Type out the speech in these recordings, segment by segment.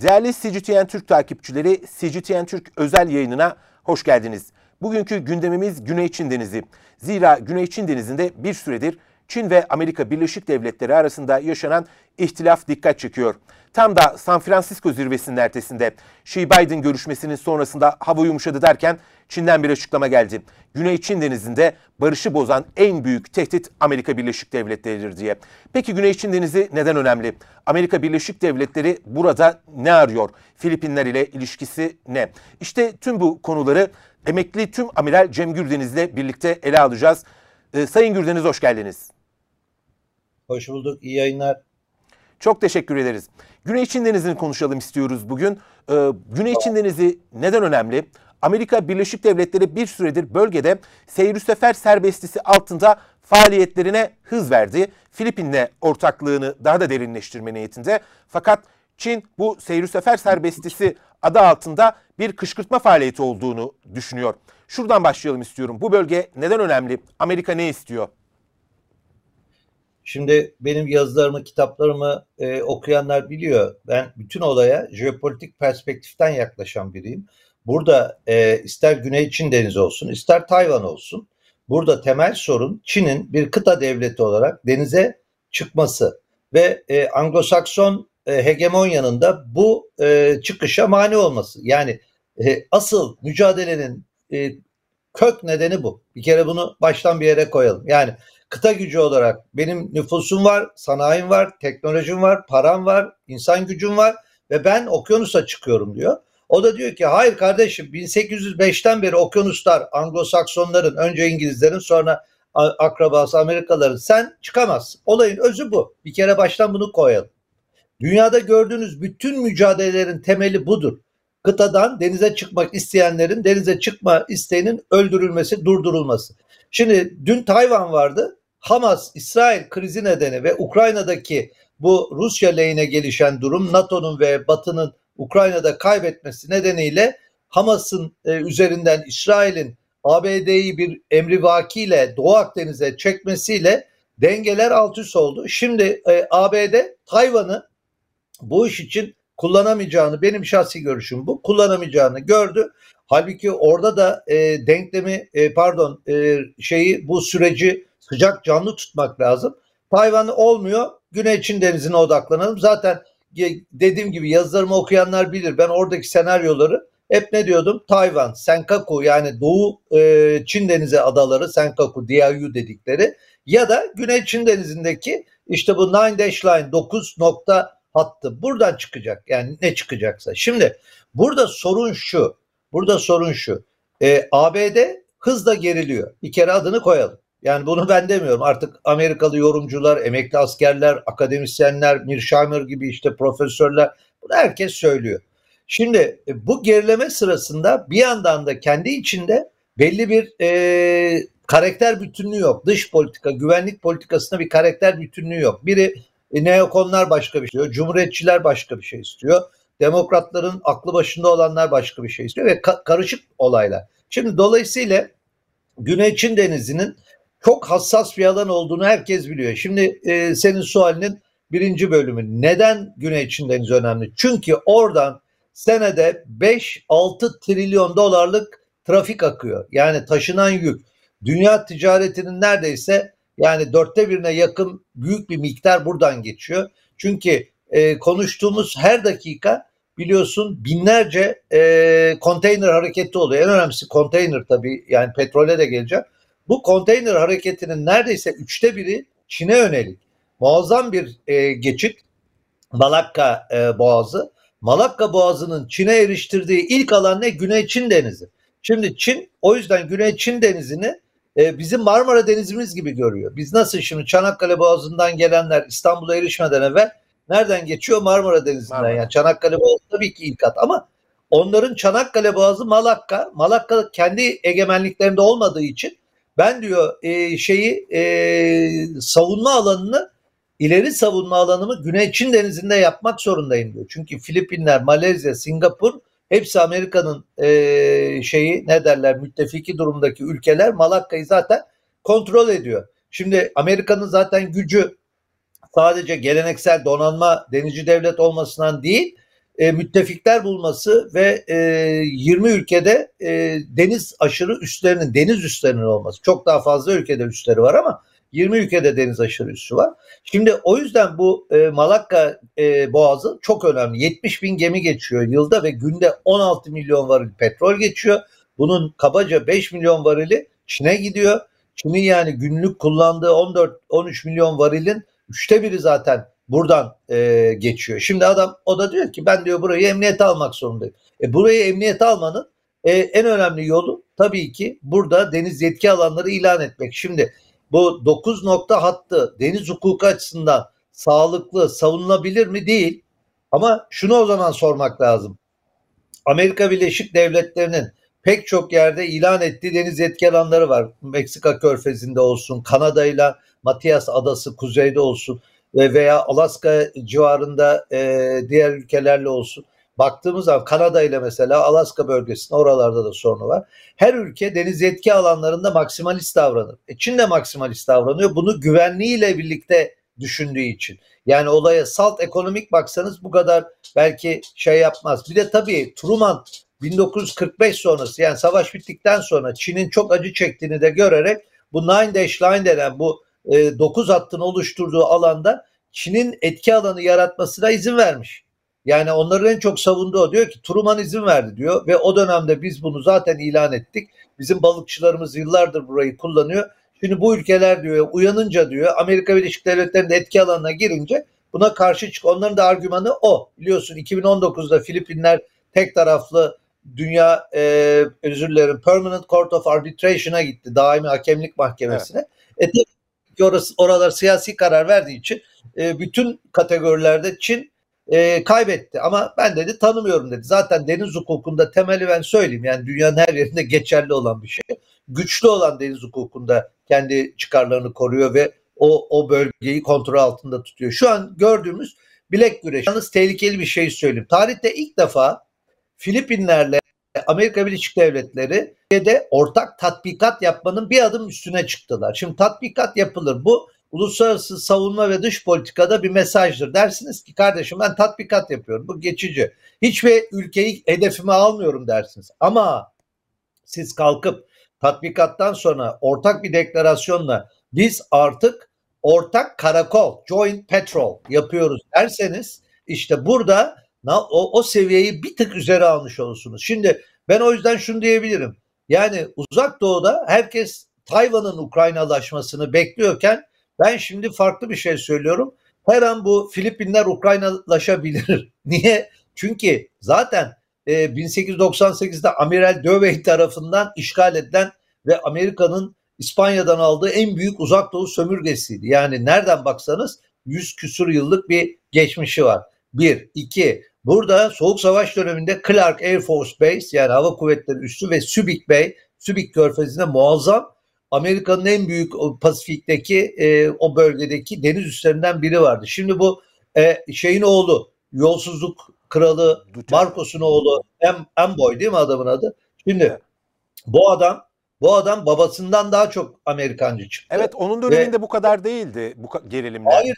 Değerli CGTN Türk takipçileri, CGTN Türk özel yayınına hoş geldiniz. Bugünkü gündemimiz Güney Çin Denizi. Zira Güney Çin Denizi'nde bir süredir Çin ve Amerika Birleşik Devletleri arasında yaşanan ihtilaf dikkat çekiyor. Tam da San Francisco zirvesinin ertesinde Xi Biden görüşmesinin sonrasında hava yumuşadı derken Çin'den bir açıklama geldi. Güney Çin Denizi'nde barışı bozan en büyük tehdit Amerika Birleşik Devletleri'dir diye. Peki Güney Çin Denizi neden önemli? Amerika Birleşik Devletleri burada ne arıyor? Filipinler ile ilişkisi ne? İşte tüm bu konuları emekli tüm amiral Cem Gürdeniz ile birlikte ele alacağız. Ee, Sayın Gürdeniz hoş geldiniz. Hoş bulduk. İyi yayınlar. Çok teşekkür ederiz. Güney Çin Denizi'ni konuşalım istiyoruz bugün. Ee, Güney Çin Denizi neden önemli? Amerika Birleşik Devletleri bir süredir bölgede seyir sefer serbestisi altında faaliyetlerine hız verdi. Filipin'le ortaklığını daha da derinleştirme niyetinde. Fakat Çin bu seyir sefer serbestisi adı altında bir kışkırtma faaliyeti olduğunu düşünüyor. Şuradan başlayalım istiyorum. Bu bölge neden önemli? Amerika ne istiyor? Şimdi benim yazılarımı, kitaplarımı e, okuyanlar biliyor. Ben bütün olaya jeopolitik perspektiften yaklaşan biriyim. Burada e, ister Güney Çin Denizi olsun, ister Tayvan olsun. Burada temel sorun Çin'in bir kıta devleti olarak denize çıkması ve e, Anglo-Sakson e, hegemonyanın da bu e, çıkışa mani olması. Yani e, asıl mücadelenin e, kök nedeni bu. Bir kere bunu baştan bir yere koyalım. Yani kıta gücü olarak benim nüfusum var, sanayim var, teknolojim var, param var, insan gücüm var ve ben okyanusa çıkıyorum diyor. O da diyor ki hayır kardeşim 1805'ten beri okyanuslar Anglo-Saksonların önce İngilizlerin sonra akrabası Amerikalıların sen çıkamazsın. Olayın özü bu. Bir kere baştan bunu koyalım. Dünyada gördüğünüz bütün mücadelelerin temeli budur. Kıtadan denize çıkmak isteyenlerin denize çıkma isteğinin öldürülmesi, durdurulması. Şimdi dün Tayvan vardı. Hamas, İsrail krizi nedeni ve Ukrayna'daki bu Rusya lehine gelişen durum NATO'nun ve Batı'nın Ukrayna'da kaybetmesi nedeniyle Hamas'ın e, üzerinden İsrail'in ABD'yi bir emrivakiyle Doğu Akdeniz'e çekmesiyle dengeler alt üst oldu. Şimdi e, ABD Tayvan'ı bu iş için kullanamayacağını benim şahsi görüşüm bu kullanamayacağını gördü. Halbuki orada da e, denklemi e, pardon e, şeyi bu süreci sıcak canlı tutmak lazım. Tayvan olmuyor. Güney Çin denizine odaklanalım. Zaten dediğim gibi yazılarımı okuyanlar bilir. Ben oradaki senaryoları hep ne diyordum? Tayvan, Senkaku yani Doğu e, Çin Denizi adaları, Senkaku, Diaoyu dedikleri ya da Güney Çin Denizi'ndeki işte bu Nine Dash Line 9 nokta hattı buradan çıkacak. Yani ne çıkacaksa. Şimdi burada sorun şu. Burada sorun şu. E, ABD hızla geriliyor. Bir kere adını koyalım. Yani bunu ben demiyorum. Artık Amerikalı yorumcular, emekli askerler, akademisyenler, Mirsheimer gibi işte profesörler bunu herkes söylüyor. Şimdi e, bu gerileme sırasında bir yandan da kendi içinde belli bir e, karakter bütünlüğü yok. Dış politika, güvenlik politikasında bir karakter bütünlüğü yok. Biri e, neokonlar başka bir şey istiyor, cumhuriyetçiler başka bir şey istiyor. Demokratların aklı başında olanlar başka bir şey istiyor ve ka- karışık olaylar. Şimdi dolayısıyla Güney Çin Denizi'nin çok hassas bir alan olduğunu herkes biliyor. Şimdi e, senin sualinin birinci bölümü. Neden Güney Çin Denizi önemli? Çünkü oradan senede 5-6 trilyon dolarlık trafik akıyor. Yani taşınan yük. Dünya ticaretinin neredeyse yani dörtte birine yakın büyük bir miktar buradan geçiyor. Çünkü e, konuştuğumuz her dakika biliyorsun binlerce e, konteyner hareketi oluyor. En önemlisi konteyner tabii yani petrole de geleceğim. Bu konteyner hareketinin neredeyse üçte biri Çin'e yönelik. Muazzam bir e, geçit Malakka e, Boğazı. Malakka Boğazı'nın Çin'e eriştirdiği ilk alan ne? Güney Çin Denizi. Şimdi Çin o yüzden Güney Çin Denizi'ni e, bizim Marmara Denizimiz gibi görüyor. Biz nasıl şimdi Çanakkale Boğazı'ndan gelenler İstanbul'a erişmeden evvel nereden geçiyor? Marmara Denizi'nden. Marmara. Yani Çanakkale Boğazı tabii ki ilk at ama onların Çanakkale Boğazı Malakka. Malakka kendi egemenliklerinde olmadığı için ben diyor e, şeyi e, savunma alanını ileri savunma alanımı Güney Çin denizinde yapmak zorundayım diyor. Çünkü Filipinler, Malezya, Singapur hepsi Amerika'nın e, şeyi ne derler müttefiki durumdaki ülkeler Malakka'yı zaten kontrol ediyor. Şimdi Amerika'nın zaten gücü sadece geleneksel donanma denizci devlet olmasından değil e, müttefikler bulması ve e, 20 ülkede e, deniz aşırı üslerinin, deniz üslerinin olması. Çok daha fazla ülkede üsleri var ama 20 ülkede deniz aşırı üssü var. Şimdi o yüzden bu e, Malakka e, Boğazı çok önemli. 70 bin gemi geçiyor yılda ve günde 16 milyon varil petrol geçiyor. Bunun kabaca 5 milyon varili Çin'e gidiyor. Çin'in yani günlük kullandığı 14-13 milyon varilin üçte biri zaten buradan e, geçiyor. Şimdi adam o da diyor ki ben diyor burayı emniyete almak zorundayım. E, burayı emniyete almanın e, en önemli yolu tabii ki burada deniz yetki alanları ilan etmek. Şimdi bu 9 nokta hattı deniz hukuku açısından sağlıklı, savunulabilir mi? Değil. Ama şunu o zaman sormak lazım. Amerika Birleşik Devletleri'nin pek çok yerde ilan ettiği deniz yetki alanları var. Meksika körfezinde olsun, Kanada ile Matias Adası kuzeyde olsun veya Alaska civarında e, diğer ülkelerle olsun. Baktığımız zaman Kanada ile mesela Alaska bölgesinde oralarda da sorunu var. Her ülke deniz yetki alanlarında maksimalist davranır. E Çin de maksimalist davranıyor. Bunu güvenliğiyle birlikte düşündüğü için. Yani olaya salt ekonomik baksanız bu kadar belki şey yapmaz. Bir de tabii Truman 1945 sonrası yani savaş bittikten sonra Çin'in çok acı çektiğini de görerek bu Nine Dash Line denen bu e, 9 hattın oluşturduğu alanda Çin'in etki alanı yaratmasına izin vermiş. Yani onların en çok savunduğu o. Diyor ki Truman izin verdi diyor ve o dönemde biz bunu zaten ilan ettik. Bizim balıkçılarımız yıllardır burayı kullanıyor. Şimdi bu ülkeler diyor uyanınca diyor Amerika Birleşik Devletleri'nin etki alanına girince buna karşı çık. Onların da argümanı o. Biliyorsun 2019'da Filipinler tek taraflı dünya e, özür dilerim Permanent Court of Arbitration'a gitti. Daimi hakemlik mahkemesine. Evet. E, orası, oralar siyasi karar verdiği için e, bütün kategorilerde Çin e, kaybetti. Ama ben dedi tanımıyorum dedi. Zaten deniz hukukunda temeli ben söyleyeyim. Yani dünyanın her yerinde geçerli olan bir şey. Güçlü olan deniz hukukunda kendi çıkarlarını koruyor ve o, o bölgeyi kontrol altında tutuyor. Şu an gördüğümüz bilek güreşi. Yalnız tehlikeli bir şey söyleyeyim. Tarihte ilk defa Filipinlerle Amerika Birleşik Devletleri de ortak tatbikat yapmanın bir adım üstüne çıktılar. Şimdi tatbikat yapılır. Bu uluslararası savunma ve dış politikada bir mesajdır. Dersiniz ki kardeşim ben tatbikat yapıyorum. Bu geçici. Hiçbir ülkeyi hedefime almıyorum dersiniz. Ama siz kalkıp tatbikattan sonra ortak bir deklarasyonla biz artık ortak karakol, joint patrol yapıyoruz derseniz işte burada o, o seviyeyi bir tık üzere almış olursunuz. Şimdi ben o yüzden şunu diyebilirim. Yani uzak doğuda herkes Tayvan'ın Ukraynalaşmasını bekliyorken ben şimdi farklı bir şey söylüyorum. Her an bu Filipinler Ukraynalaşabilir. Niye? Çünkü zaten e, 1898'de Amiral Dövey tarafından işgal edilen ve Amerika'nın İspanya'dan aldığı en büyük uzak doğu sömürgesiydi. Yani nereden baksanız 100 küsur yıllık bir geçmişi var. Bir, iki, burada Soğuk Savaş döneminde Clark Air Force Base yani Hava Kuvvetleri Üssü ve Subic Bay, Subic Körfezi'nde muazzam Amerika'nın en büyük Pasifik'teki e, o bölgedeki deniz üstlerinden biri vardı. Şimdi bu e, şeyin oğlu, yolsuzluk kralı Marcos'un oğlu Em, Emboy değil mi adamın adı? Şimdi bu adam bu adam babasından daha çok Amerikancı çıktı. Evet onun döneminde Ve, bu kadar değildi bu gerilimler. Hayır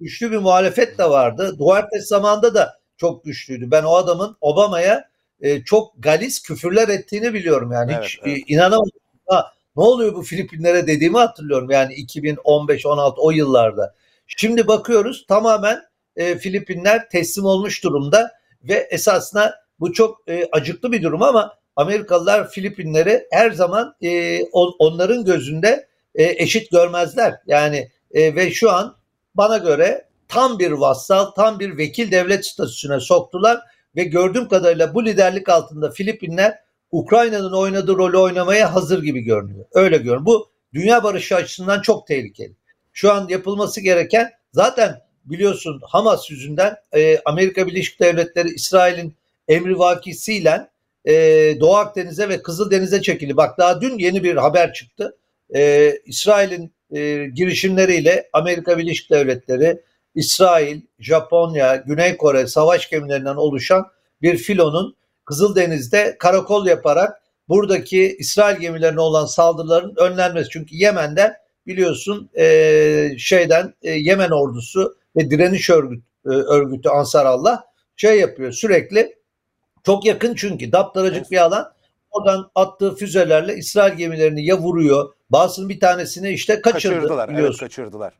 güçlü bir muhalefet de vardı. Duarte zamanında da çok güçlüydü. Ben o adamın Obama'ya e, çok galis küfürler ettiğini biliyorum yani evet, hiç evet. E, inanamadım. Ha, ne oluyor bu Filipinlere dediğimi hatırlıyorum yani 2015-16 o yıllarda. Şimdi bakıyoruz tamamen e, Filipinler teslim olmuş durumda ve esasında bu çok e, acıklı bir durum ama Amerikalılar Filipinleri her zaman e, on, onların gözünde e, eşit görmezler. Yani e, ve şu an bana göre tam bir vassal, tam bir vekil devlet statüsüne soktular ve gördüğüm kadarıyla bu liderlik altında Filipinler Ukrayna'nın oynadığı rolü oynamaya hazır gibi görünüyor. Öyle görünüyor. Bu dünya barışı açısından çok tehlikeli. Şu an yapılması gereken zaten biliyorsun Hamas yüzünden e, Amerika Birleşik Devletleri İsrail'in emri vakisiyle e, Doğu Akdeniz'e ve Kızıldeniz'e çekili. Bak daha dün yeni bir haber çıktı. E, İsrail'in e, girişimleriyle Amerika Birleşik Devletleri, İsrail, Japonya, Güney Kore savaş gemilerinden oluşan bir filonun Kızıldeniz'de karakol yaparak buradaki İsrail gemilerine olan saldırıların önlenmesi. Çünkü Yemen'de biliyorsun e, şeyden e, Yemen ordusu ve direniş örgütü, e, örgütü Ansar Allah şey yapıyor sürekli. Çok yakın çünkü daptaracık Evet. bir alan. Oradan attığı füzelerle İsrail gemilerini ya vuruyor. Bazısının bir tanesini işte kaçırdı Kaçırdılar. Evet biliyorsun. kaçırdılar.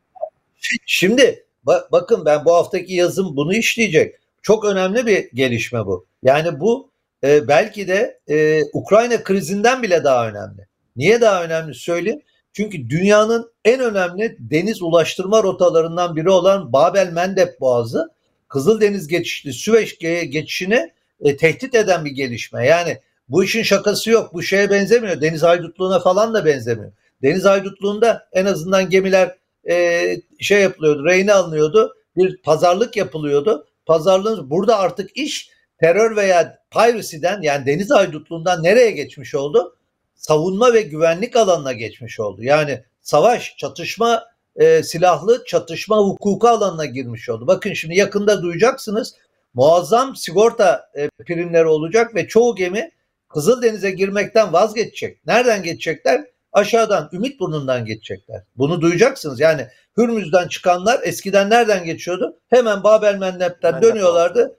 Şimdi ba- bakın ben bu haftaki yazım bunu işleyecek. Çok önemli bir gelişme bu. Yani bu e, belki de e, Ukrayna krizinden bile daha önemli. Niye daha önemli söyleyeyim? Çünkü dünyanın en önemli deniz ulaştırma rotalarından biri olan Babel Mendeb Boğazı Kızıldeniz geçişli Süveyş ge- geçişini e, tehdit eden bir gelişme. Yani bu işin şakası yok. Bu şeye benzemiyor. Deniz haydutluğuna falan da benzemiyor. Deniz haydutluğunda en azından gemiler e, şey yapılıyordu, reyne alınıyordu. Bir pazarlık yapılıyordu. Pazarlığın burada artık iş terör veya piracy'den yani deniz haydutluğundan nereye geçmiş oldu? Savunma ve güvenlik alanına geçmiş oldu. Yani savaş, çatışma, e, silahlı çatışma hukuku alanına girmiş oldu. Bakın şimdi yakında duyacaksınız muazzam sigorta e, primleri olacak ve çoğu gemi Kızıldeniz'e girmekten vazgeçecek. Nereden geçecekler? Aşağıdan, Ümitburnu'ndan geçecekler. Bunu duyacaksınız. Yani Hürmüz'den çıkanlar eskiden nereden geçiyordu? Hemen Babel Mendeb dönüyorlardı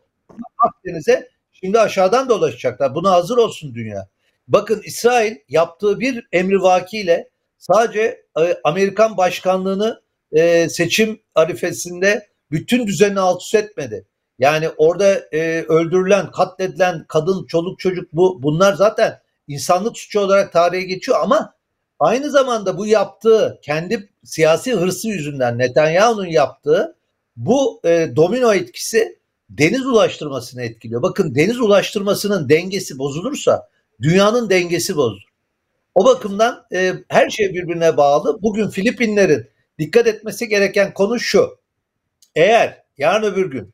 Akdeniz'e. Şimdi aşağıdan dolaşacaklar. Buna hazır olsun dünya. Bakın İsrail yaptığı bir emrivakiyle sadece e, Amerikan başkanlığını e, seçim arifesinde bütün düzeni alt üst etmedi. Yani orada e, öldürülen, katledilen kadın, çoluk çocuk bu bunlar zaten insanlık suçu olarak tarihe geçiyor ama aynı zamanda bu yaptığı kendi siyasi hırsı yüzünden Netanyahu'nun yaptığı bu e, domino etkisi deniz ulaştırmasını etkiliyor. Bakın deniz ulaştırmasının dengesi bozulursa dünyanın dengesi bozulur. O bakımdan e, her şey birbirine bağlı. Bugün Filipinlerin dikkat etmesi gereken konu şu. Eğer yarın öbür gün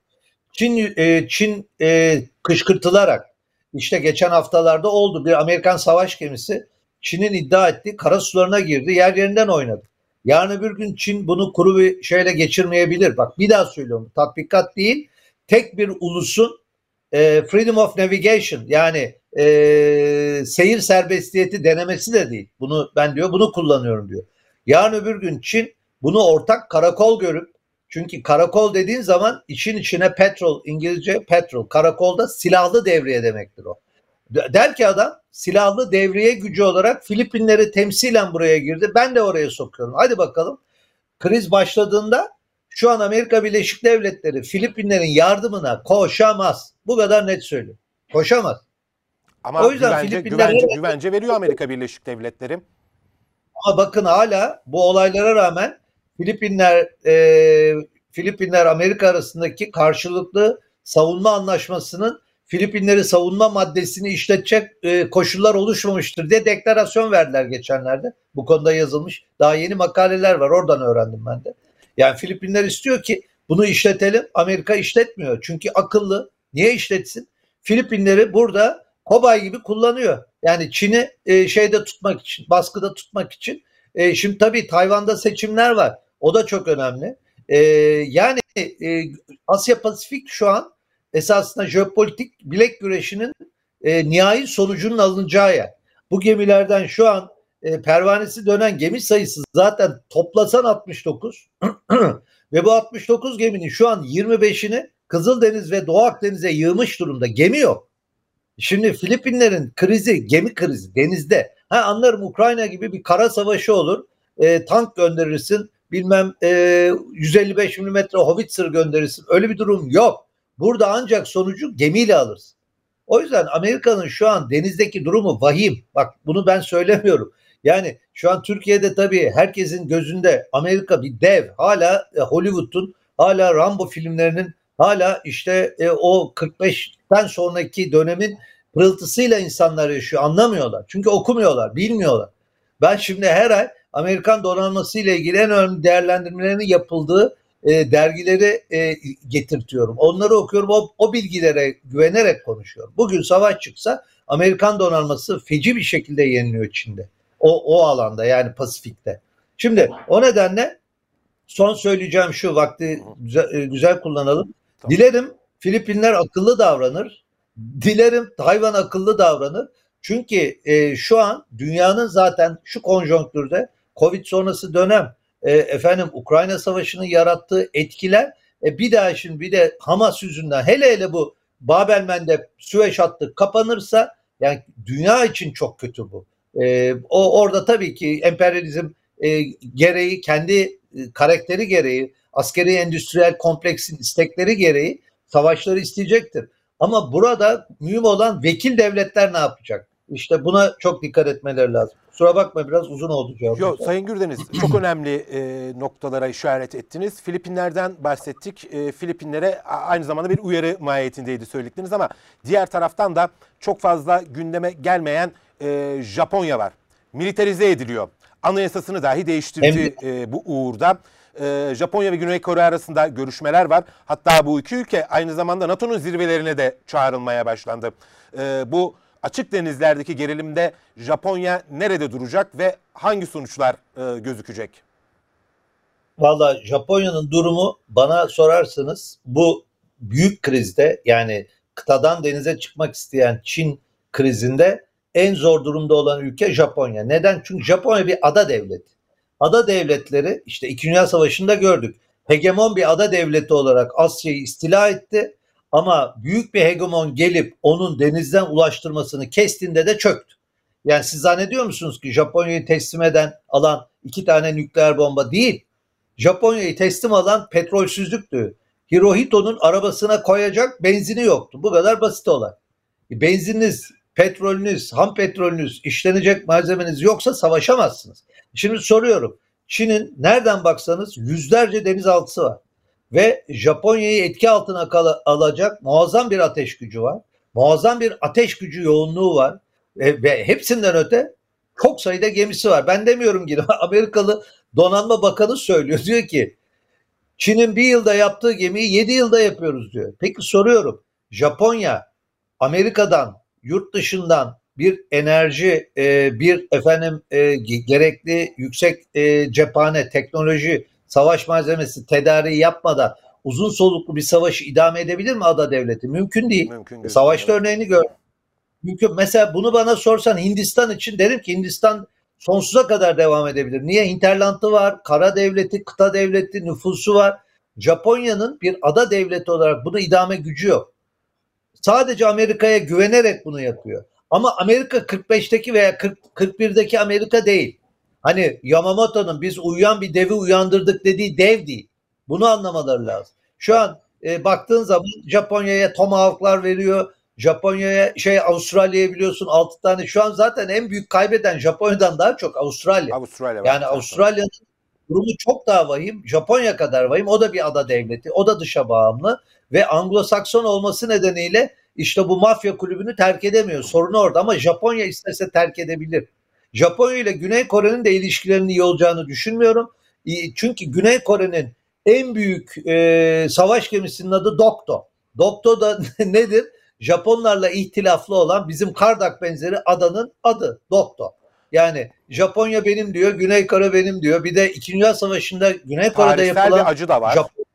Çin e, Çin e, kışkırtılarak işte geçen haftalarda oldu bir Amerikan savaş gemisi Çin'in iddia ettiği kara sularına girdi. Yer yerinden oynadı. Yarın öbür gün Çin bunu kuru bir şeyle geçirmeyebilir. Bak bir daha söylüyorum. Tatbikat değil. Tek bir ulusun e, freedom of navigation yani e, seyir serbestiyeti denemesi de değil. Bunu ben diyor bunu kullanıyorum diyor. Yarın öbür gün Çin bunu ortak karakol görüp çünkü karakol dediğin zaman için içine petrol İngilizce petrol karakolda silahlı devriye demektir o. Der ki adam silahlı devriye gücü olarak Filipinleri temsilen buraya girdi. Ben de oraya sokuyorum. Hadi bakalım. Kriz başladığında şu an Amerika Birleşik Devletleri Filipinlerin yardımına koşamaz. Bu kadar net söylüyorum. Koşamaz. Ama O yüzden güvence, Filipinler- güvence, güvence veriyor Amerika Birleşik Devletleri. Ama bakın hala bu olaylara rağmen Filipinler e, Filipinler Amerika arasındaki karşılıklı savunma anlaşmasının Filipinleri savunma maddesini işletecek e, koşullar oluşmamıştır diye deklarasyon verdiler geçenlerde. Bu konuda yazılmış. Daha yeni makaleler var. Oradan öğrendim ben de. Yani Filipinler istiyor ki bunu işletelim. Amerika işletmiyor. Çünkü akıllı. Niye işletsin? Filipinleri burada kobay gibi kullanıyor. Yani Çin'i e, şeyde tutmak için, baskıda tutmak için. E, şimdi tabii Tayvan'da seçimler var. O da çok önemli. E, yani e, Asya Pasifik şu an esasında jeopolitik bilek güreşinin e, nihai sonucunun alınacağı yer. Bu gemilerden şu an e, pervanesi dönen gemi sayısı zaten toplasan 69 ve bu 69 geminin şu an 25'ini Kızıldeniz ve Doğu Akdeniz'e yığmış durumda. Gemi yok. Şimdi Filipinlerin krizi, gemi krizi denizde. Ha anlarım Ukrayna gibi bir kara savaşı olur. E, tank gönderirsin, bilmem e, 155 milimetre howitzer gönderirsin. Öyle bir durum yok. Burada ancak sonucu gemiyle alırsın. O yüzden Amerika'nın şu an denizdeki durumu vahim. Bak bunu ben söylemiyorum. Yani şu an Türkiye'de tabii herkesin gözünde Amerika bir dev. Hala e, Hollywood'un, hala Rambo filmlerinin, hala işte e, o 45'ten sonraki dönemin pırıltısıyla insanlar yaşıyor. Anlamıyorlar. Çünkü okumuyorlar, bilmiyorlar. Ben şimdi her ay Amerikan donanması ile ilgili en önemli değerlendirmelerinin yapıldığı e, dergileri e, getirtiyorum. Onları okuyorum. O, o bilgilere güvenerek konuşuyorum. Bugün savaş çıksa Amerikan donanması feci bir şekilde yeniliyor Çin'de. O, o alanda yani Pasifik'te. Şimdi o nedenle son söyleyeceğim şu vakti güzel, e, güzel kullanalım. Tamam. Dilerim Filipinler akıllı davranır. Dilerim Tayvan akıllı davranır. Çünkü e, şu an dünyanın zaten şu konjonktürde Covid sonrası dönem e, efendim Ukrayna Savaşı'nın yarattığı etkiler E bir daha şimdi bir de Hamas yüzünden hele hele bu Babel Mendeb Süveyş hattı kapanırsa yani dünya için çok kötü bu. E, o orada tabii ki emperyalizm e, gereği kendi e, karakteri gereği askeri endüstriyel kompleksin istekleri gereği savaşları isteyecektir. Ama burada mühim olan vekil devletler ne yapacak? İşte buna çok dikkat etmeleri lazım. Kusura bakma biraz uzun oldu cevap. Yok Sayın Gürdeniz çok önemli e, noktalara işaret ettiniz. Filipinlerden bahsettik. E, Filipinlere aynı zamanda bir uyarı mahiyetindeydi söyledikleriniz ama diğer taraftan da çok fazla gündeme gelmeyen e, Japonya var. Militarize ediliyor. Anayasasını dahi değiştirdi e, bu uğurda. E, Japonya ve Güney Kore arasında görüşmeler var. Hatta bu iki ülke aynı zamanda NATO'nun zirvelerine de çağrılmaya başlandı. E, bu açık denizlerdeki gerilimde Japonya nerede duracak ve hangi sonuçlar e, gözükecek? Valla Japonya'nın durumu bana sorarsanız bu büyük krizde yani kıtadan denize çıkmak isteyen Çin krizinde en zor durumda olan ülke Japonya. Neden? Çünkü Japonya bir ada devleti. Ada devletleri işte 2. Dünya Savaşı'nda gördük. Hegemon bir ada devleti olarak Asya'yı istila etti ama büyük bir hegemon gelip onun denizden ulaştırmasını kestiğinde de çöktü. Yani siz zannediyor musunuz ki Japonya'yı teslim eden alan iki tane nükleer bomba değil. Japonya'yı teslim alan petrolsüzlüktü. Hirohito'nun arabasına koyacak benzini yoktu. Bu kadar basit olay. Benzininiz, petrolünüz, ham petrolünüz, işlenecek malzemeniz yoksa savaşamazsınız. Şimdi soruyorum. Çin'in nereden baksanız yüzlerce denizaltısı var ve Japonya'yı etki altına alacak muazzam bir ateş gücü var. Muazzam bir ateş gücü yoğunluğu var. Ve, ve hepsinden öte çok sayıda gemisi var. Ben demiyorum ki Amerikalı Donanma Bakanı söylüyor. Diyor ki Çin'in bir yılda yaptığı gemiyi yedi yılda yapıyoruz diyor. Peki soruyorum. Japonya Amerika'dan, yurt dışından bir enerji, e, bir efendim e, gerekli yüksek e, cephane, teknoloji savaş malzemesi tedariği yapmadan uzun soluklu bir savaşı idame edebilir mi ada devleti? Mümkün değil. Mümkün değil. Savaşta örneğini gör. Mümkün. Mesela bunu bana sorsan Hindistan için derim ki Hindistan sonsuza kadar devam edebilir. Niye? Hinterland'ı var, kara devleti, kıta devleti, nüfusu var. Japonya'nın bir ada devleti olarak bunu idame gücü yok. Sadece Amerika'ya güvenerek bunu yapıyor. Ama Amerika 45'teki veya 40, 41'deki Amerika değil. Hani Yamamoto'nun biz uyuyan bir devi uyandırdık dediği dev değil. Bunu anlamaları lazım. Şu an e, baktığın zaman Japonya'ya tomahawklar veriyor. Japonya'ya şey Avustralya'ya biliyorsun 6 tane. Şu an zaten en büyük kaybeden Japonya'dan daha çok Avustralya. Avustralya yani Avustralya'nın durumu çok daha vahim. Japonya kadar vahim. O da bir ada devleti. O da dışa bağımlı ve Anglo-Sakson olması nedeniyle işte bu mafya kulübünü terk edemiyor. Sorun orada ama Japonya istese terk edebilir. Japonya ile Güney Kore'nin de ilişkilerinin iyi olacağını düşünmüyorum. Çünkü Güney Kore'nin en büyük e, savaş gemisinin adı Dokto. Dokto da nedir? Japonlarla ihtilaflı olan bizim Kardak benzeri adanın adı Dokto. Yani Japonya benim diyor, Güney Kore benim diyor. Bir de 2. Dünya Savaşı'nda Güney Kore'de Tarihsel yapılan bir acı da var. Japonya,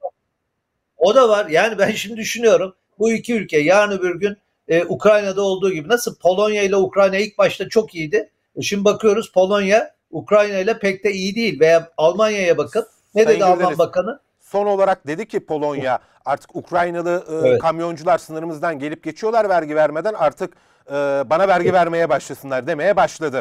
o da var. Yani ben şimdi düşünüyorum. Bu iki ülke yarın öbür gün e, Ukrayna'da olduğu gibi nasıl Polonya ile Ukrayna ilk başta çok iyiydi. E şimdi bakıyoruz Polonya Ukrayna ile pek de iyi değil veya Almanya'ya bakın. Ne Sayın dedi Alman Bakanı? Son olarak dedi ki Polonya artık Ukraynalı e, evet. kamyoncular sınırımızdan gelip geçiyorlar vergi vermeden artık e, bana vergi vermeye başlasınlar demeye başladı.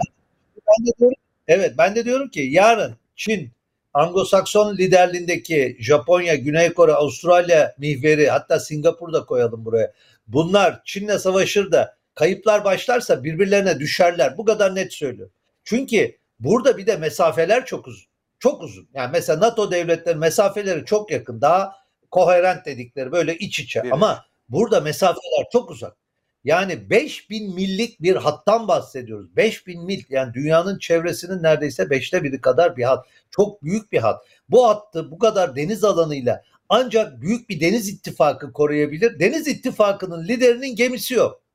Ben de diyorum, evet ben de diyorum ki yarın Çin Anglo-Sakson liderliğindeki Japonya, Güney Kore, Avustralya mihveri hatta Singapur'da koyalım buraya. Bunlar Çin'le savaşır da kayıplar başlarsa birbirlerine düşerler. Bu kadar net söylüyorum. Çünkü burada bir de mesafeler çok uzun. Çok uzun. Yani mesela NATO devletleri mesafeleri çok yakın. Daha koherent dedikleri böyle iç içe. Değil Ama burada mesafeler çok uzak. Yani 5000 millik bir hattan bahsediyoruz. 5000 mil yani dünyanın çevresinin neredeyse beşte biri kadar bir hat. Çok büyük bir hat. Bu hattı bu kadar deniz alanıyla ancak büyük bir deniz ittifakı koruyabilir. Deniz ittifakının liderinin gemisi yok.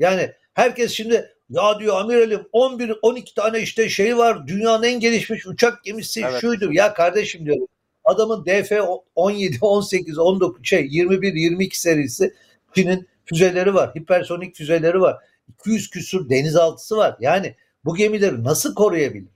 Yani herkes şimdi ya diyor amiralim 11 12 tane işte şey var. Dünyanın en gelişmiş uçak gemisi evet. şuydu. Ya kardeşim diyorum. Adamın DF 17, 18, 19 şey 21, 22 serisi Çin'in füzeleri var. Hipersonik füzeleri var. 200 küsur denizaltısı var. Yani bu gemileri nasıl koruyabilir?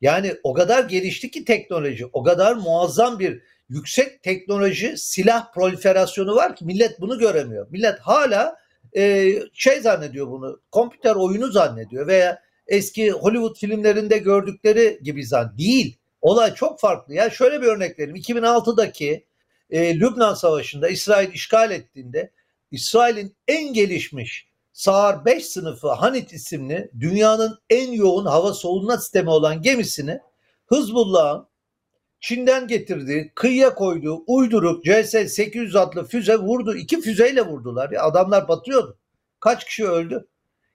Yani o kadar gelişti ki teknoloji, o kadar muazzam bir yüksek teknoloji silah proliferasyonu var ki millet bunu göremiyor. Millet hala e, şey zannediyor bunu, kompüter oyunu zannediyor veya eski Hollywood filmlerinde gördükleri gibi zan değil. Olay çok farklı. Ya şöyle bir örnek vereyim. 2006'daki e, Lübnan Savaşı'nda İsrail işgal ettiğinde İsrail'in en gelişmiş Sağır 5 sınıfı Hanit isimli dünyanın en yoğun hava savunma sistemi olan gemisini Hızbullah'ın Çin'den getirdiği, kıyıya koyduğu uyduruk CS-800 adlı füze vurdu. İki füzeyle vurdular. Ya adamlar batıyordu. Kaç kişi öldü?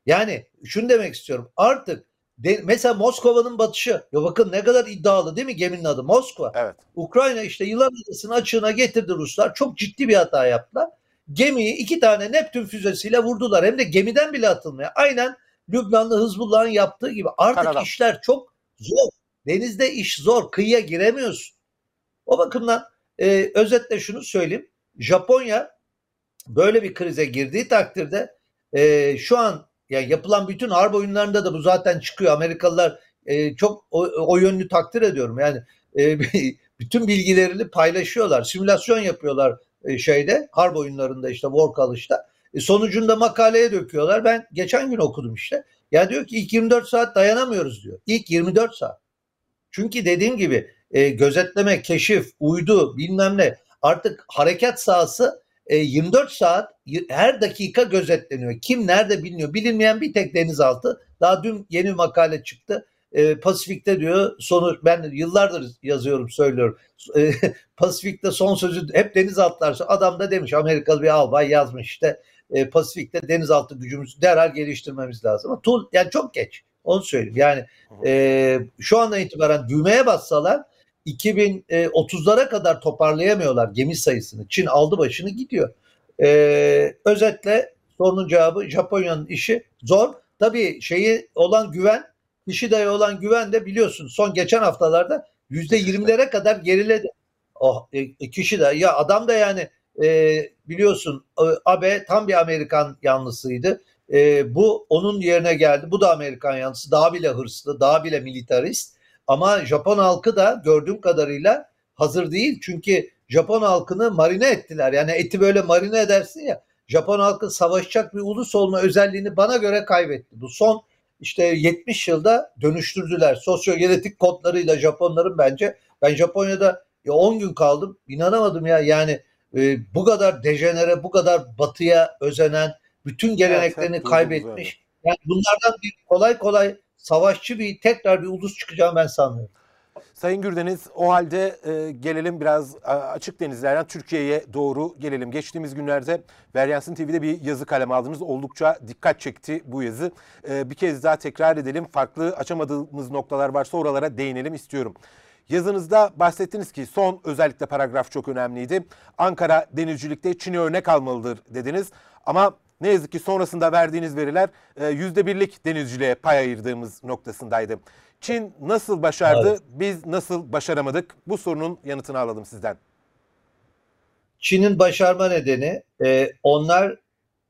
Yani şunu demek istiyorum. Artık de, mesela Moskova'nın batışı. Ya bakın ne kadar iddialı değil mi geminin adı? Moskva. Evet. Ukrayna işte yılan adasını açığına getirdi Ruslar. Çok ciddi bir hata yaptılar. Gemiyi iki tane Neptün füzesiyle vurdular. Hem de gemiden bile atılmıyor. Aynen Lübnanlı Hızbullah'ın yaptığı gibi. Artık Karadan. işler çok zor. Denizde iş zor. Kıyıya giremiyorsun. O bakımdan e, özetle şunu söyleyeyim. Japonya böyle bir krize girdiği takdirde e, şu an ya yapılan bütün harp oyunlarında da bu zaten çıkıyor. Amerikalılar e, çok o, o yönlü takdir ediyorum. Yani e, bütün bilgilerini paylaşıyorlar. Simülasyon yapıyorlar e, şeyde harp oyunlarında işte War College'da. E, sonucunda makaleye döküyorlar. Ben geçen gün okudum işte. Ya diyor ki ilk 24 saat dayanamıyoruz diyor. İlk 24 saat. Çünkü dediğim gibi e, gözetleme, keşif, uydu bilmem ne artık harekat sahası e, 24 saat her dakika gözetleniyor. Kim nerede biliniyor. Bilinmeyen bir tek denizaltı. Daha dün yeni bir makale çıktı. E, Pasifik'te diyor sonu ben yıllardır yazıyorum söylüyorum. E, Pasifik'te son sözü hep denizaltılar. Adam da demiş Amerikalı bir albay yazmış işte e, Pasifik'te denizaltı gücümüzü derhal geliştirmemiz lazım. Ama tool, yani çok geç. Onu söyleyeyim. Yani e, şu andan itibaren düğmeye bassalar 2030'lara kadar toparlayamıyorlar gemi sayısını. Çin aldı başını gidiyor. E, özetle sorunun cevabı Japonya'nın işi zor. Tabii şeyi olan güven, Nishida'ya olan güven de biliyorsun son geçen haftalarda yüzde yirmilere kadar geriledi. Oh, e, kişi de ya adam da yani e, biliyorsun e, Abe tam bir Amerikan yanlısıydı. E, bu onun yerine geldi. Bu da Amerikan yanlısı. Daha bile hırslı, daha bile militarist. Ama Japon halkı da gördüğüm kadarıyla hazır değil. Çünkü Japon halkını marine ettiler. Yani eti böyle marine edersin ya. Japon halkı savaşacak bir ulus olma özelliğini bana göre kaybetti. Bu son işte 70 yılda dönüştürdüler. Sosyogenetik kodlarıyla Japonların bence. Ben Japonya'da 10 gün kaldım. İnanamadım ya. Yani e, bu kadar dejenere, bu kadar batıya özenen, bütün geleneklerini evet, kaybetmiş. Yani bunlardan bir kolay kolay savaşçı bir tekrar bir ulus çıkacağını ben sanmıyorum. Sayın Gürdeniz o halde e, gelelim biraz açık denizlerden Türkiye'ye doğru gelelim. Geçtiğimiz günlerde Veryansın TV'de bir yazı kalem aldınız. Oldukça dikkat çekti bu yazı. E, bir kez daha tekrar edelim. Farklı açamadığımız noktalar varsa oralara değinelim istiyorum. Yazınızda bahsettiniz ki son özellikle paragraf çok önemliydi. Ankara denizcilikte Çin'e örnek almalıdır dediniz. Ama ne yazık ki sonrasında verdiğiniz veriler e, yüzde birlik denizciliğe pay ayırdığımız noktasındaydı. Çin nasıl başardı, evet. biz nasıl başaramadık? Bu sorunun yanıtını alalım sizden. Çin'in başarma nedeni e, onlar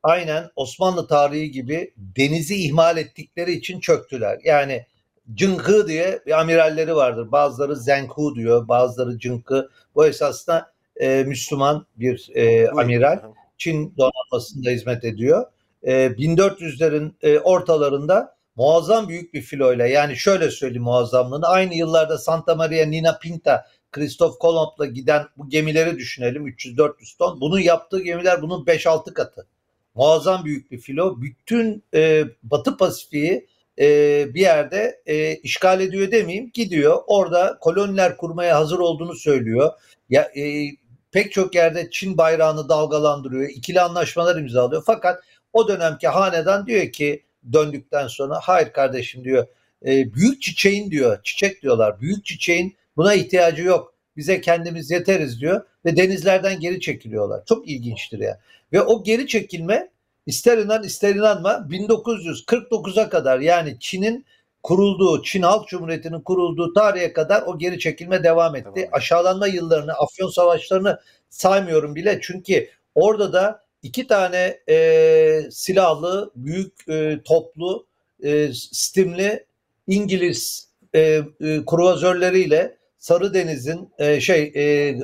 aynen Osmanlı tarihi gibi denizi ihmal ettikleri için çöktüler. Yani Cınkı diye bir amiralleri vardır. Bazıları Zenku diyor, bazıları Cınkı. Bu esasında e, Müslüman bir e, amiral. Çin donanmasında hizmet ediyor. E, 1400'lerin e, ortalarında muazzam büyük bir filoyla yani şöyle söyleyeyim muazzamlığını aynı yıllarda Santa Maria Nina Pinta Christoph Kolomb'la giden bu gemileri düşünelim 300-400 ton. Bunun yaptığı gemiler bunun 5-6 katı. Muazzam büyük bir filo. Bütün e, Batı Pasifik'i e, bir yerde e, işgal ediyor demeyeyim gidiyor. Orada koloniler kurmaya hazır olduğunu söylüyor. Ya e, pek çok yerde Çin bayrağını dalgalandırıyor. ikili anlaşmalar imzalıyor. Fakat o dönemki hanedan diyor ki döndükten sonra hayır kardeşim diyor e, büyük çiçeğin diyor çiçek diyorlar büyük çiçeğin buna ihtiyacı yok bize kendimiz yeteriz diyor ve denizlerden geri çekiliyorlar. Çok ilginçtir ya. Ve o geri çekilme ister inan ister inanma 1949'a kadar yani Çin'in kurulduğu, Çin Halk Cumhuriyeti'nin kurulduğu tarihe kadar o geri çekilme devam etti. Tamam. Aşağılanma yıllarını, Afyon Savaşlarını saymıyorum bile. Çünkü orada da iki tane e, silahlı, büyük e, toplu, e, stimli İngiliz e, e, kruvazörleriyle Sarı Deniz'in e, şey e,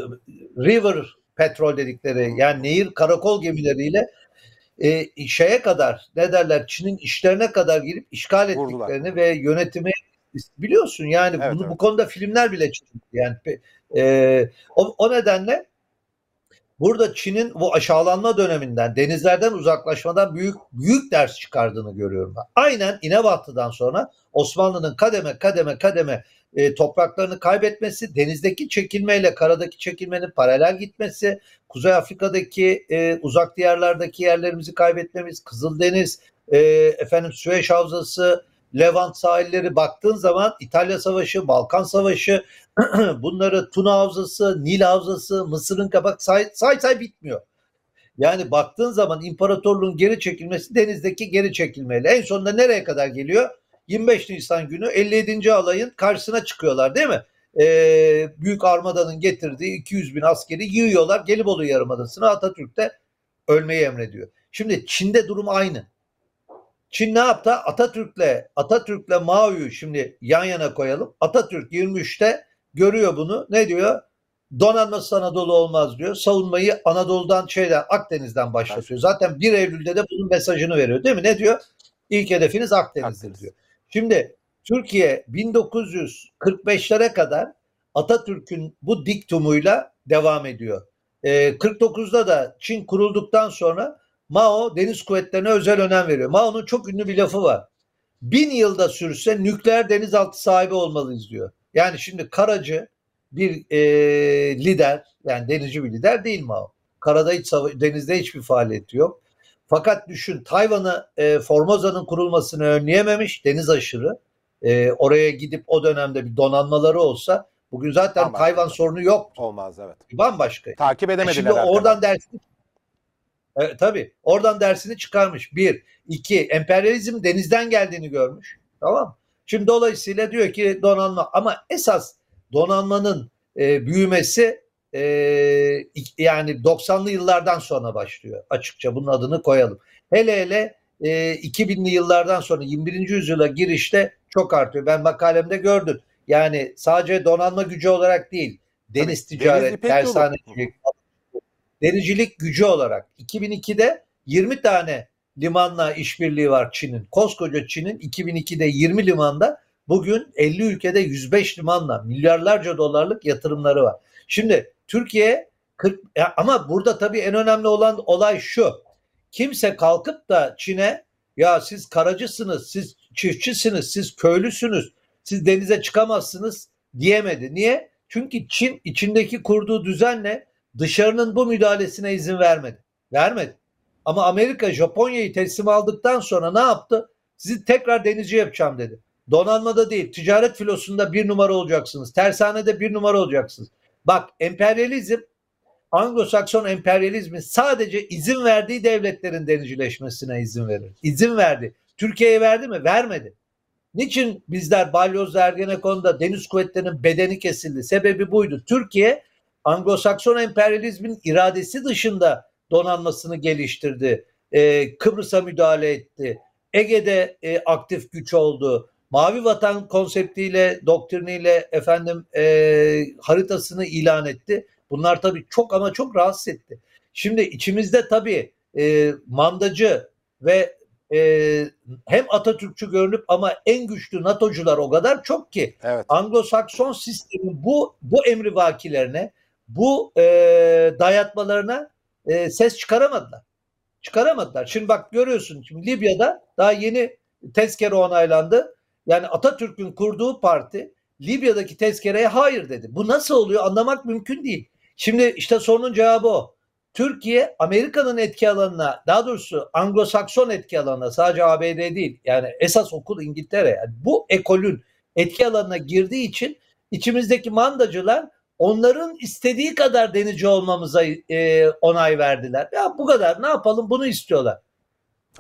River petrol dedikleri yani nehir karakol gemileriyle e, şeye kadar ne derler Çin'in işlerine kadar girip işgal ettiklerini Vurdular. ve yönetimi biliyorsun yani evet, bunu evet. bu konuda filmler bile çıktı yani e, o, o nedenle burada Çin'in bu aşağılanma döneminden denizlerden uzaklaşmadan büyük büyük ders çıkardığını görüyorum ben. Aynen İnebatı'dan sonra Osmanlı'nın kademe kademe kademe e, topraklarını kaybetmesi, denizdeki çekilmeyle karadaki çekilmenin paralel gitmesi, Kuzey Afrika'daki e, uzak diyarlardaki yerlerimizi kaybetmemiz, Kızıldeniz, e, efendim Süveyş Havzası, Levant sahilleri baktığın zaman İtalya Savaşı, Balkan Savaşı, bunları Tuna Havzası, Nil Havzası, Mısır'ın kabak say say, say bitmiyor. Yani baktığın zaman imparatorluğun geri çekilmesi denizdeki geri çekilmeyle en sonunda nereye kadar geliyor? 25 Nisan günü 57. alayın karşısına çıkıyorlar değil mi? Ee, Büyük Armada'nın getirdiği 200 bin askeri yığıyorlar. Gelibolu Yarımadası'na Atatürk de ölmeyi emrediyor. Şimdi Çin'de durum aynı. Çin ne yaptı? Atatürk'le Atatürk'le Mao'yu şimdi yan yana koyalım. Atatürk 23'te görüyor bunu. Ne diyor? Donanması Anadolu olmaz diyor. Savunmayı Anadolu'dan şeyden Akdeniz'den başlatıyor. Zaten 1 Eylül'de de bunun mesajını veriyor değil mi? Ne diyor? İlk hedefiniz Akdeniz'dir Akdeniz. diyor. Şimdi Türkiye 1945'lere kadar Atatürk'ün bu diktumuyla devam ediyor. Ee, 49'da da Çin kurulduktan sonra Mao deniz kuvvetlerine özel önem veriyor. Mao'nun çok ünlü bir lafı var. Bin yılda sürse nükleer denizaltı sahibi olmalıyız diyor. Yani şimdi karacı bir e, lider yani denizci bir lider değil Mao. Karada hiç denizde hiçbir faaliyeti yok. Fakat düşün Tayvan'ı e, Formoza'nın kurulmasını önleyememiş deniz aşırı. E, oraya gidip o dönemde bir donanmaları olsa bugün zaten Bambaşka. Tayvan sorunu yok. Olmaz evet. Bambaşka. Takip e, edemediler. Şimdi oradan dersini e, tabii oradan dersini çıkarmış. Bir, iki, emperyalizm denizden geldiğini görmüş. Tamam Şimdi dolayısıyla diyor ki donanma ama esas donanmanın e, büyümesi e, yani 90'lı yıllardan sonra başlıyor açıkça bunun adını koyalım. Hele hele e, 2000'li yıllardan sonra 21. yüzyıla girişte çok artıyor. Ben makalemde gördüm. Yani sadece donanma gücü olarak değil, deniz Tabii, ticaret, tersanecilik, denizcilik gücü olarak 2002'de 20 tane limanla işbirliği var Çin'in. Koskoca Çin'in 2002'de 20 limanda bugün 50 ülkede 105 limanla milyarlarca dolarlık yatırımları var. Şimdi Türkiye 40 ama burada tabii en önemli olan olay şu. Kimse kalkıp da Çin'e ya siz karacısınız, siz çiftçisiniz, siz köylüsünüz, siz denize çıkamazsınız diyemedi. Niye? Çünkü Çin içindeki kurduğu düzenle dışarının bu müdahalesine izin vermedi. Vermedi. Ama Amerika Japonya'yı teslim aldıktan sonra ne yaptı? Sizi tekrar denizci yapacağım dedi. Donanmada değil, ticaret filosunda bir numara olacaksınız. Tersanede bir numara olacaksınız. Bak emperyalizm Anglo-Sakson emperyalizmi sadece izin verdiği devletlerin denizcileşmesine izin verir. İzin verdi. Türkiye'ye verdi mi? Vermedi. Niçin bizler Balyoz Ergenekon'da deniz kuvvetlerinin bedeni kesildi? Sebebi buydu. Türkiye Anglo-Sakson emperyalizmin iradesi dışında donanmasını geliştirdi. Ee, Kıbrıs'a müdahale etti. Ege'de e, aktif güç oldu. Mavi Vatan konseptiyle, doktriniyle efendim e, haritasını ilan etti. Bunlar tabii çok ama çok rahatsız etti. Şimdi içimizde tabii e, mandacı ve e, hem Atatürkçü görünüp ama en güçlü NATO'cular o kadar çok ki evet. Anglo-Sakson sistemin bu bu emri vakilerine bu e, dayatmalarına e, ses çıkaramadılar. Çıkaramadılar. Şimdi bak görüyorsun şimdi Libya'da daha yeni tezkere onaylandı. Yani Atatürk'ün kurduğu parti Libya'daki tezkereye hayır dedi. Bu nasıl oluyor anlamak mümkün değil. Şimdi işte sorunun cevabı o. Türkiye Amerika'nın etki alanına daha doğrusu Anglo-Sakson etki alanına sadece ABD değil yani esas okul İngiltere yani bu ekolün etki alanına girdiği için içimizdeki mandacılar onların istediği kadar denizci olmamıza e, onay verdiler. Ya bu kadar ne yapalım bunu istiyorlar.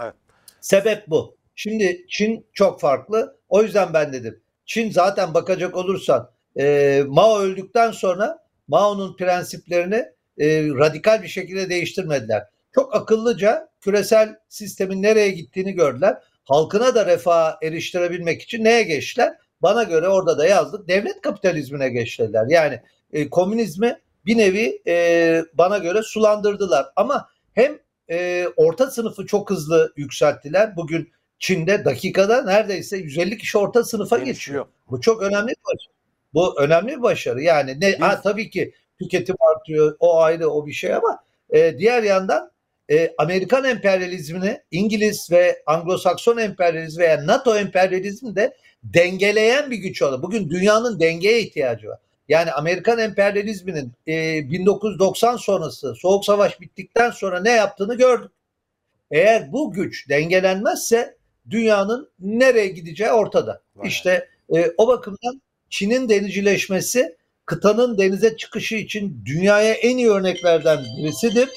Evet. Sebep bu. Şimdi Çin çok farklı. O yüzden ben dedim. Çin zaten bakacak olursan e, Mao öldükten sonra Mao'nun prensiplerini e, radikal bir şekilde değiştirmediler. Çok akıllıca küresel sistemin nereye gittiğini gördüler. Halkına da refah eriştirebilmek için neye geçtiler? bana göre orada da yazdık devlet kapitalizmine geçtiler. Yani e, komünizmi bir nevi e, bana göre sulandırdılar. Ama hem e, orta sınıfı çok hızlı yükselttiler. Bugün Çin'de dakikada neredeyse 150 kişi orta sınıfa geçiyor. Geçiyor. Bu çok önemli bir başarı. Bu önemli bir başarı. Yani ne ha, tabii ki tüketim artıyor. O ayrı o bir şey ama e, diğer yandan e, Amerikan emperyalizmini İngiliz ve Anglo-Sakson emperyalizmi veya NATO emperyalizmi de dengeleyen bir güç oldu. Bugün dünyanın dengeye ihtiyacı var. Yani Amerikan emperyalizminin e, 1990 sonrası Soğuk Savaş bittikten sonra ne yaptığını gördük. Eğer bu güç dengelenmezse dünyanın nereye gideceği ortada. Vay. İşte e, o bakımdan Çin'in denizcileşmesi kıtanın denize çıkışı için dünyaya en iyi örneklerden birisidir.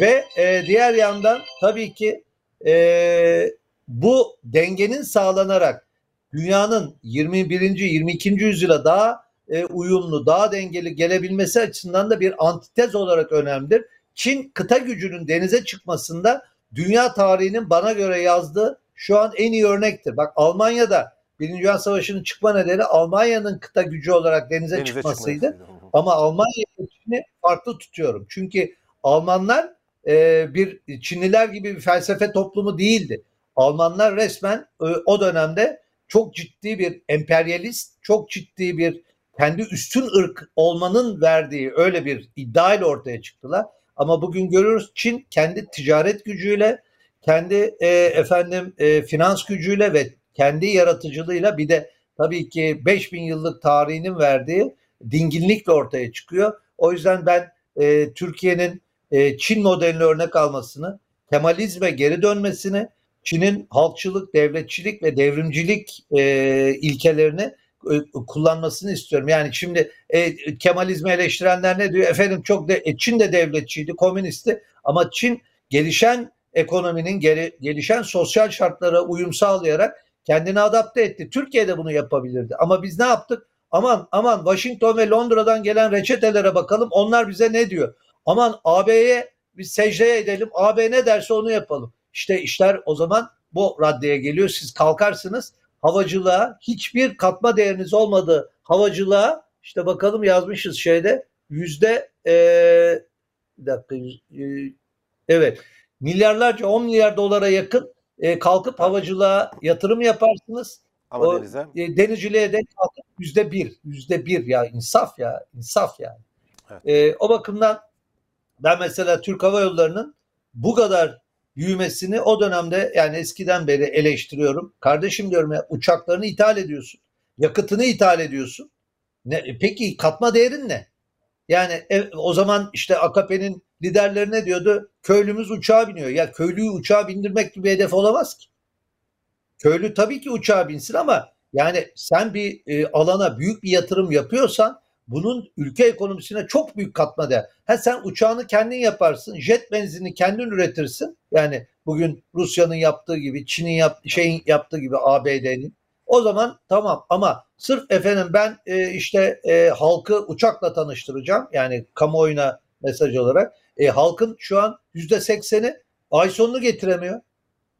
Ve e, diğer yandan tabii ki e, bu dengenin sağlanarak dünyanın 21. 22. yüzyıla daha e, uyumlu, daha dengeli gelebilmesi açısından da bir antitez olarak önemlidir. Çin kıta gücünün denize çıkmasında dünya tarihinin bana göre yazdığı şu an en iyi örnektir. Bak Almanya'da Birinci Dünya Savaşı'nın çıkma nedeni Almanya'nın kıta gücü olarak denize, Denize çıkmasıydı. çıkmasıydı. Ama Almanya Çin'i farklı tutuyorum. Çünkü Almanlar e, bir Çinliler gibi bir felsefe toplumu değildi. Almanlar resmen e, o dönemde çok ciddi bir emperyalist, çok ciddi bir kendi üstün ırk olmanın verdiği öyle bir iddia ile ortaya çıktılar. Ama bugün görüyoruz Çin kendi ticaret gücüyle, kendi e, efendim e, finans gücüyle ve kendi yaratıcılığıyla bir de tabii ki 5000 yıllık tarihinin verdiği dinginlikle ortaya çıkıyor. O yüzden ben e, Türkiye'nin e, Çin modelini örnek almasını, Kemalizme geri dönmesini, Çin'in halkçılık, devletçilik ve devrimcilik e, ilkelerini e, kullanmasını istiyorum. Yani şimdi e, Kemalizmi eleştirenler ne diyor? Efendim çok de, e, Çin de devletçiydi, komünistti ama Çin gelişen ekonominin, geri, gelişen sosyal şartlara uyum sağlayarak kendini adapte etti. Türkiye de bunu yapabilirdi. Ama biz ne yaptık? Aman aman Washington ve Londra'dan gelen reçetelere bakalım. Onlar bize ne diyor? Aman AB'ye biz secdeye edelim. AB ne derse onu yapalım. İşte işler o zaman bu raddeye geliyor. Siz kalkarsınız havacılığa hiçbir katma değeriniz olmadığı havacılığa işte bakalım yazmışız şeyde yüzde ee, bir dakika e, evet milyarlarca 10 milyar dolara yakın e, kalkıp havacılığa yatırım yaparsınız. Ama O- denize E, denizciliğe de kalkıp yüzde bir, yüzde bir ya insaf ya, insaf yani. Evet. E, o bakımdan ben mesela Türk Hava Yolları'nın bu kadar büyümesini o dönemde yani eskiden beri eleştiriyorum. Kardeşim diyorum ya uçaklarını ithal ediyorsun. Yakıtını ithal ediyorsun. Ne, e, peki katma değerin ne? Yani e, o zaman işte AKP'nin liderleri ne diyordu? Köylümüz uçağa biniyor. Ya köylüyü uçağa bindirmek gibi bir hedef olamaz ki. Köylü tabii ki uçağa binsin ama yani sen bir e, alana büyük bir yatırım yapıyorsan bunun ülke ekonomisine çok büyük katma değer. Ha sen uçağını kendin yaparsın, jet benzinini kendin üretirsin. Yani bugün Rusya'nın yaptığı gibi, Çin'in yap, şeyin yaptığı gibi ABD'nin. O zaman tamam ama sırf efendim ben e, işte e, halkı uçakla tanıştıracağım. Yani kamuoyuna mesaj olarak. E, halkın şu an yüzde sekseni ay sonunu getiremiyor.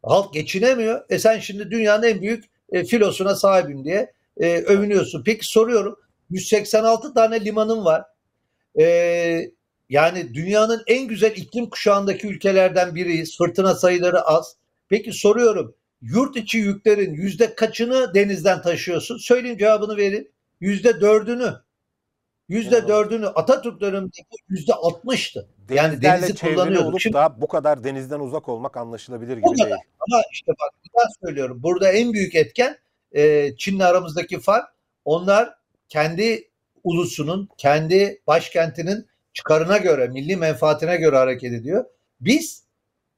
Halk geçinemiyor. E sen şimdi dünyanın en büyük e, filosuna sahibim diye e, övünüyorsun. Peki soruyorum. 186 tane limanın var. E, yani dünyanın en güzel iklim kuşağındaki ülkelerden biriyiz. Fırtına sayıları az. Peki soruyorum. Yurt içi yüklerin yüzde kaçını denizden taşıyorsun? Söyleyin cevabını verin. Yüzde dördünü. Yüzde dördünü Atatürk dönemindeki yüzde altmıştı. Yani denizi kullanıyorduk. Şimdi- da bu kadar denizden uzak olmak anlaşılabilir gibi kadar. değil. Ama işte bak daha söylüyorum. Burada en büyük etken e, Çin'le aramızdaki fark. Onlar kendi ulusunun, kendi başkentinin çıkarına göre, milli menfaatine göre hareket ediyor. Biz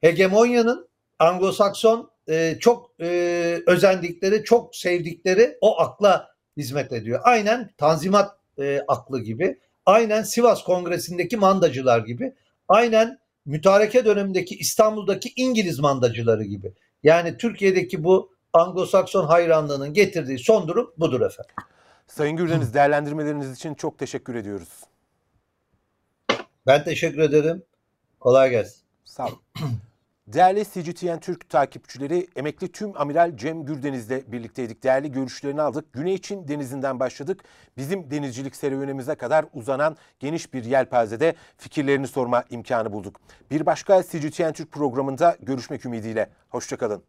hegemonyanın Anglo-Sakson e, çok e, özendikleri, çok sevdikleri o akla hizmet ediyor. Aynen Tanzimat e, aklı gibi, aynen Sivas Kongresi'ndeki mandacılar gibi, aynen mütareke dönemindeki İstanbul'daki İngiliz mandacıları gibi. Yani Türkiye'deki bu Anglo-Sakson hayranlığının getirdiği son durum budur efendim. Sayın Gürdeniz değerlendirmeleriniz için çok teşekkür ediyoruz. Ben teşekkür ederim. Kolay gelsin. Sağ olun. Değerli CGTN Türk takipçileri, emekli tüm amiral Cem Gürdeniz'le birlikteydik. Değerli görüşlerini aldık. Güney Çin denizinden başladık. Bizim denizcilik serüvenimize kadar uzanan geniş bir yelpazede fikirlerini sorma imkanı bulduk. Bir başka CGTN Türk programında görüşmek ümidiyle. Hoşçakalın.